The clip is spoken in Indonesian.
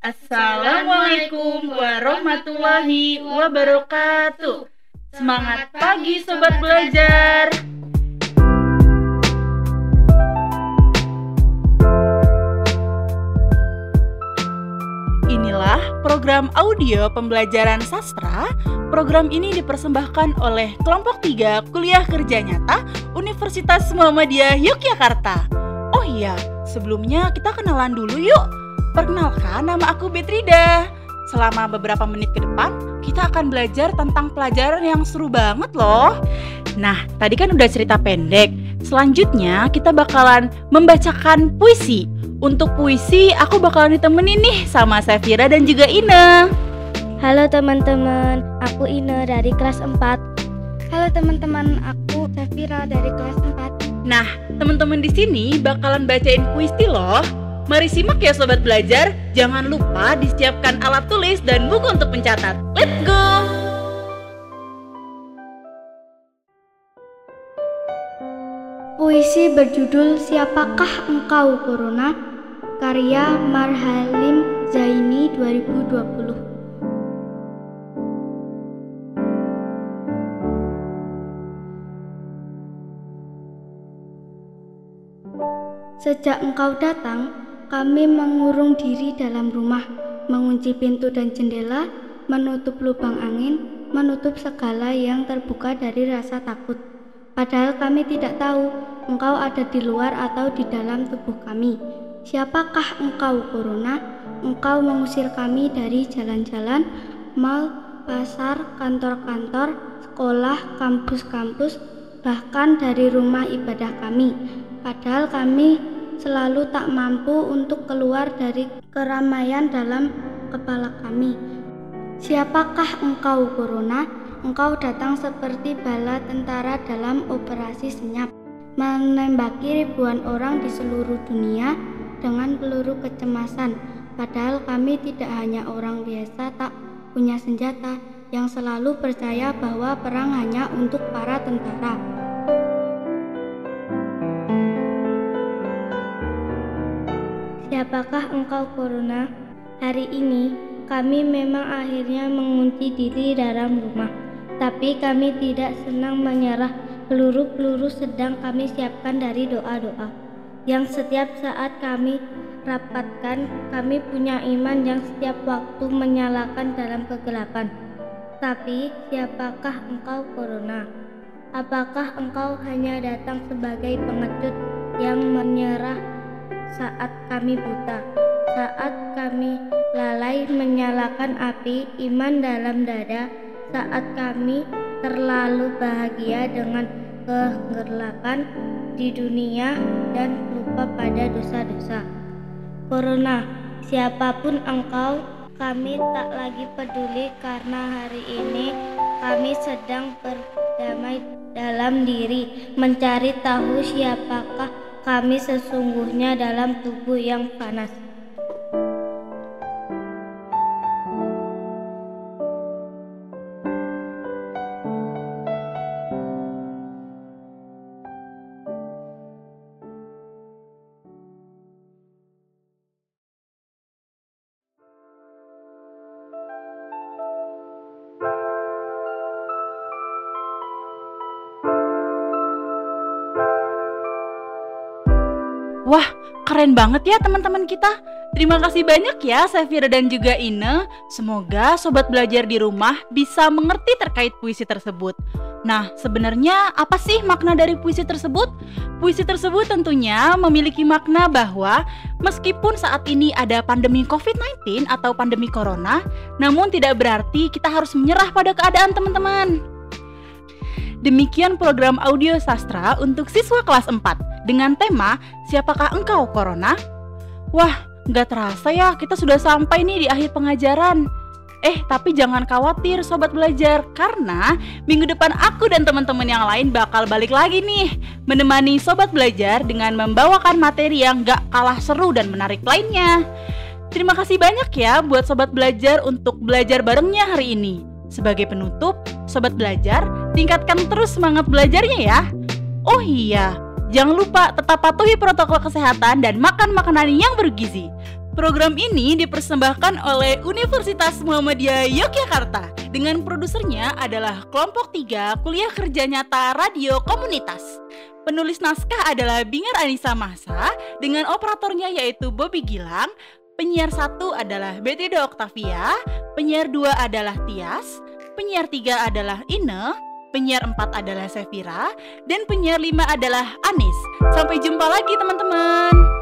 Assalamualaikum warahmatullahi wabarakatuh. Semangat pagi sobat belajar. Inilah program audio pembelajaran sastra. Program ini dipersembahkan oleh kelompok 3 Kuliah Kerja Nyata Universitas Muhammadiyah Yogyakarta. Oh iya, sebelumnya kita kenalan dulu yuk. Perkenalkan, nama aku Betrida. Selama beberapa menit ke depan, kita akan belajar tentang pelajaran yang seru banget loh. Nah, tadi kan udah cerita pendek. Selanjutnya, kita bakalan membacakan puisi. Untuk puisi, aku bakalan ditemenin nih sama Safira dan juga Ine. Halo teman-teman, aku Ine dari kelas 4. Halo teman-teman, aku Safira dari kelas 4. Nah, teman-teman di sini bakalan bacain puisi loh. Mari simak ya sobat belajar. Jangan lupa disiapkan alat tulis dan buku untuk mencatat. Let's go! Puisi berjudul Siapakah Engkau Corona? Karya Marhalim Zaini 2020. Sejak engkau datang, kami mengurung diri dalam rumah, mengunci pintu dan jendela, menutup lubang angin, menutup segala yang terbuka dari rasa takut. Padahal kami tidak tahu engkau ada di luar atau di dalam tubuh kami. Siapakah engkau, Corona? Engkau mengusir kami dari jalan-jalan, mal, pasar, kantor-kantor, sekolah, kampus-kampus, bahkan dari rumah ibadah kami. Padahal kami selalu tak mampu untuk keluar dari keramaian dalam kepala kami. Siapakah engkau, Corona? Engkau datang seperti bala tentara dalam operasi senyap, menembaki ribuan orang di seluruh dunia dengan peluru kecemasan. Padahal kami tidak hanya orang biasa tak punya senjata yang selalu percaya bahwa perang hanya untuk para tentara. Siapakah engkau, Corona? Hari ini kami memang akhirnya mengunci diri dalam rumah, tapi kami tidak senang menyerah. Peluru-peluru sedang kami siapkan dari doa-doa yang setiap saat kami rapatkan. Kami punya iman yang setiap waktu menyalakan dalam kegelapan. Tapi siapakah engkau, Corona? Apakah engkau hanya datang sebagai pengecut yang menyerah saat kami buta, saat kami lalai menyalakan api iman dalam dada, saat kami terlalu bahagia dengan kegelapan di dunia dan lupa pada dosa-dosa. Corona, siapa pun engkau, kami tak lagi peduli karena hari ini kami sedang berdamai dalam diri, mencari tahu siapakah kami sesungguhnya dalam tubuh yang panas. Wah, keren banget ya teman-teman kita. Terima kasih banyak ya Safira dan juga Ine. Semoga sobat belajar di rumah bisa mengerti terkait puisi tersebut. Nah, sebenarnya apa sih makna dari puisi tersebut? Puisi tersebut tentunya memiliki makna bahwa meskipun saat ini ada pandemi COVID-19 atau pandemi corona, namun tidak berarti kita harus menyerah pada keadaan teman-teman. Demikian program audio sastra untuk siswa kelas 4 dengan tema Siapakah Engkau Corona? Wah, nggak terasa ya kita sudah sampai nih di akhir pengajaran. Eh, tapi jangan khawatir sobat belajar karena minggu depan aku dan teman-teman yang lain bakal balik lagi nih menemani sobat belajar dengan membawakan materi yang gak kalah seru dan menarik lainnya. Terima kasih banyak ya buat sobat belajar untuk belajar barengnya hari ini. Sebagai penutup, sobat belajar, tingkatkan terus semangat belajarnya ya. Oh iya, Jangan lupa tetap patuhi protokol kesehatan dan makan makanan yang bergizi. Program ini dipersembahkan oleh Universitas Muhammadiyah Yogyakarta dengan produsernya adalah kelompok 3 Kuliah Kerja Nyata Radio Komunitas. Penulis naskah adalah Bingar Anissa Masa dengan operatornya yaitu Bobby Gilang, penyiar satu adalah Betrida Octavia, penyiar dua adalah Tias, penyiar tiga adalah Ine, penyiar empat adalah Sevira, dan penyiar lima adalah Anis. Sampai jumpa lagi teman-teman.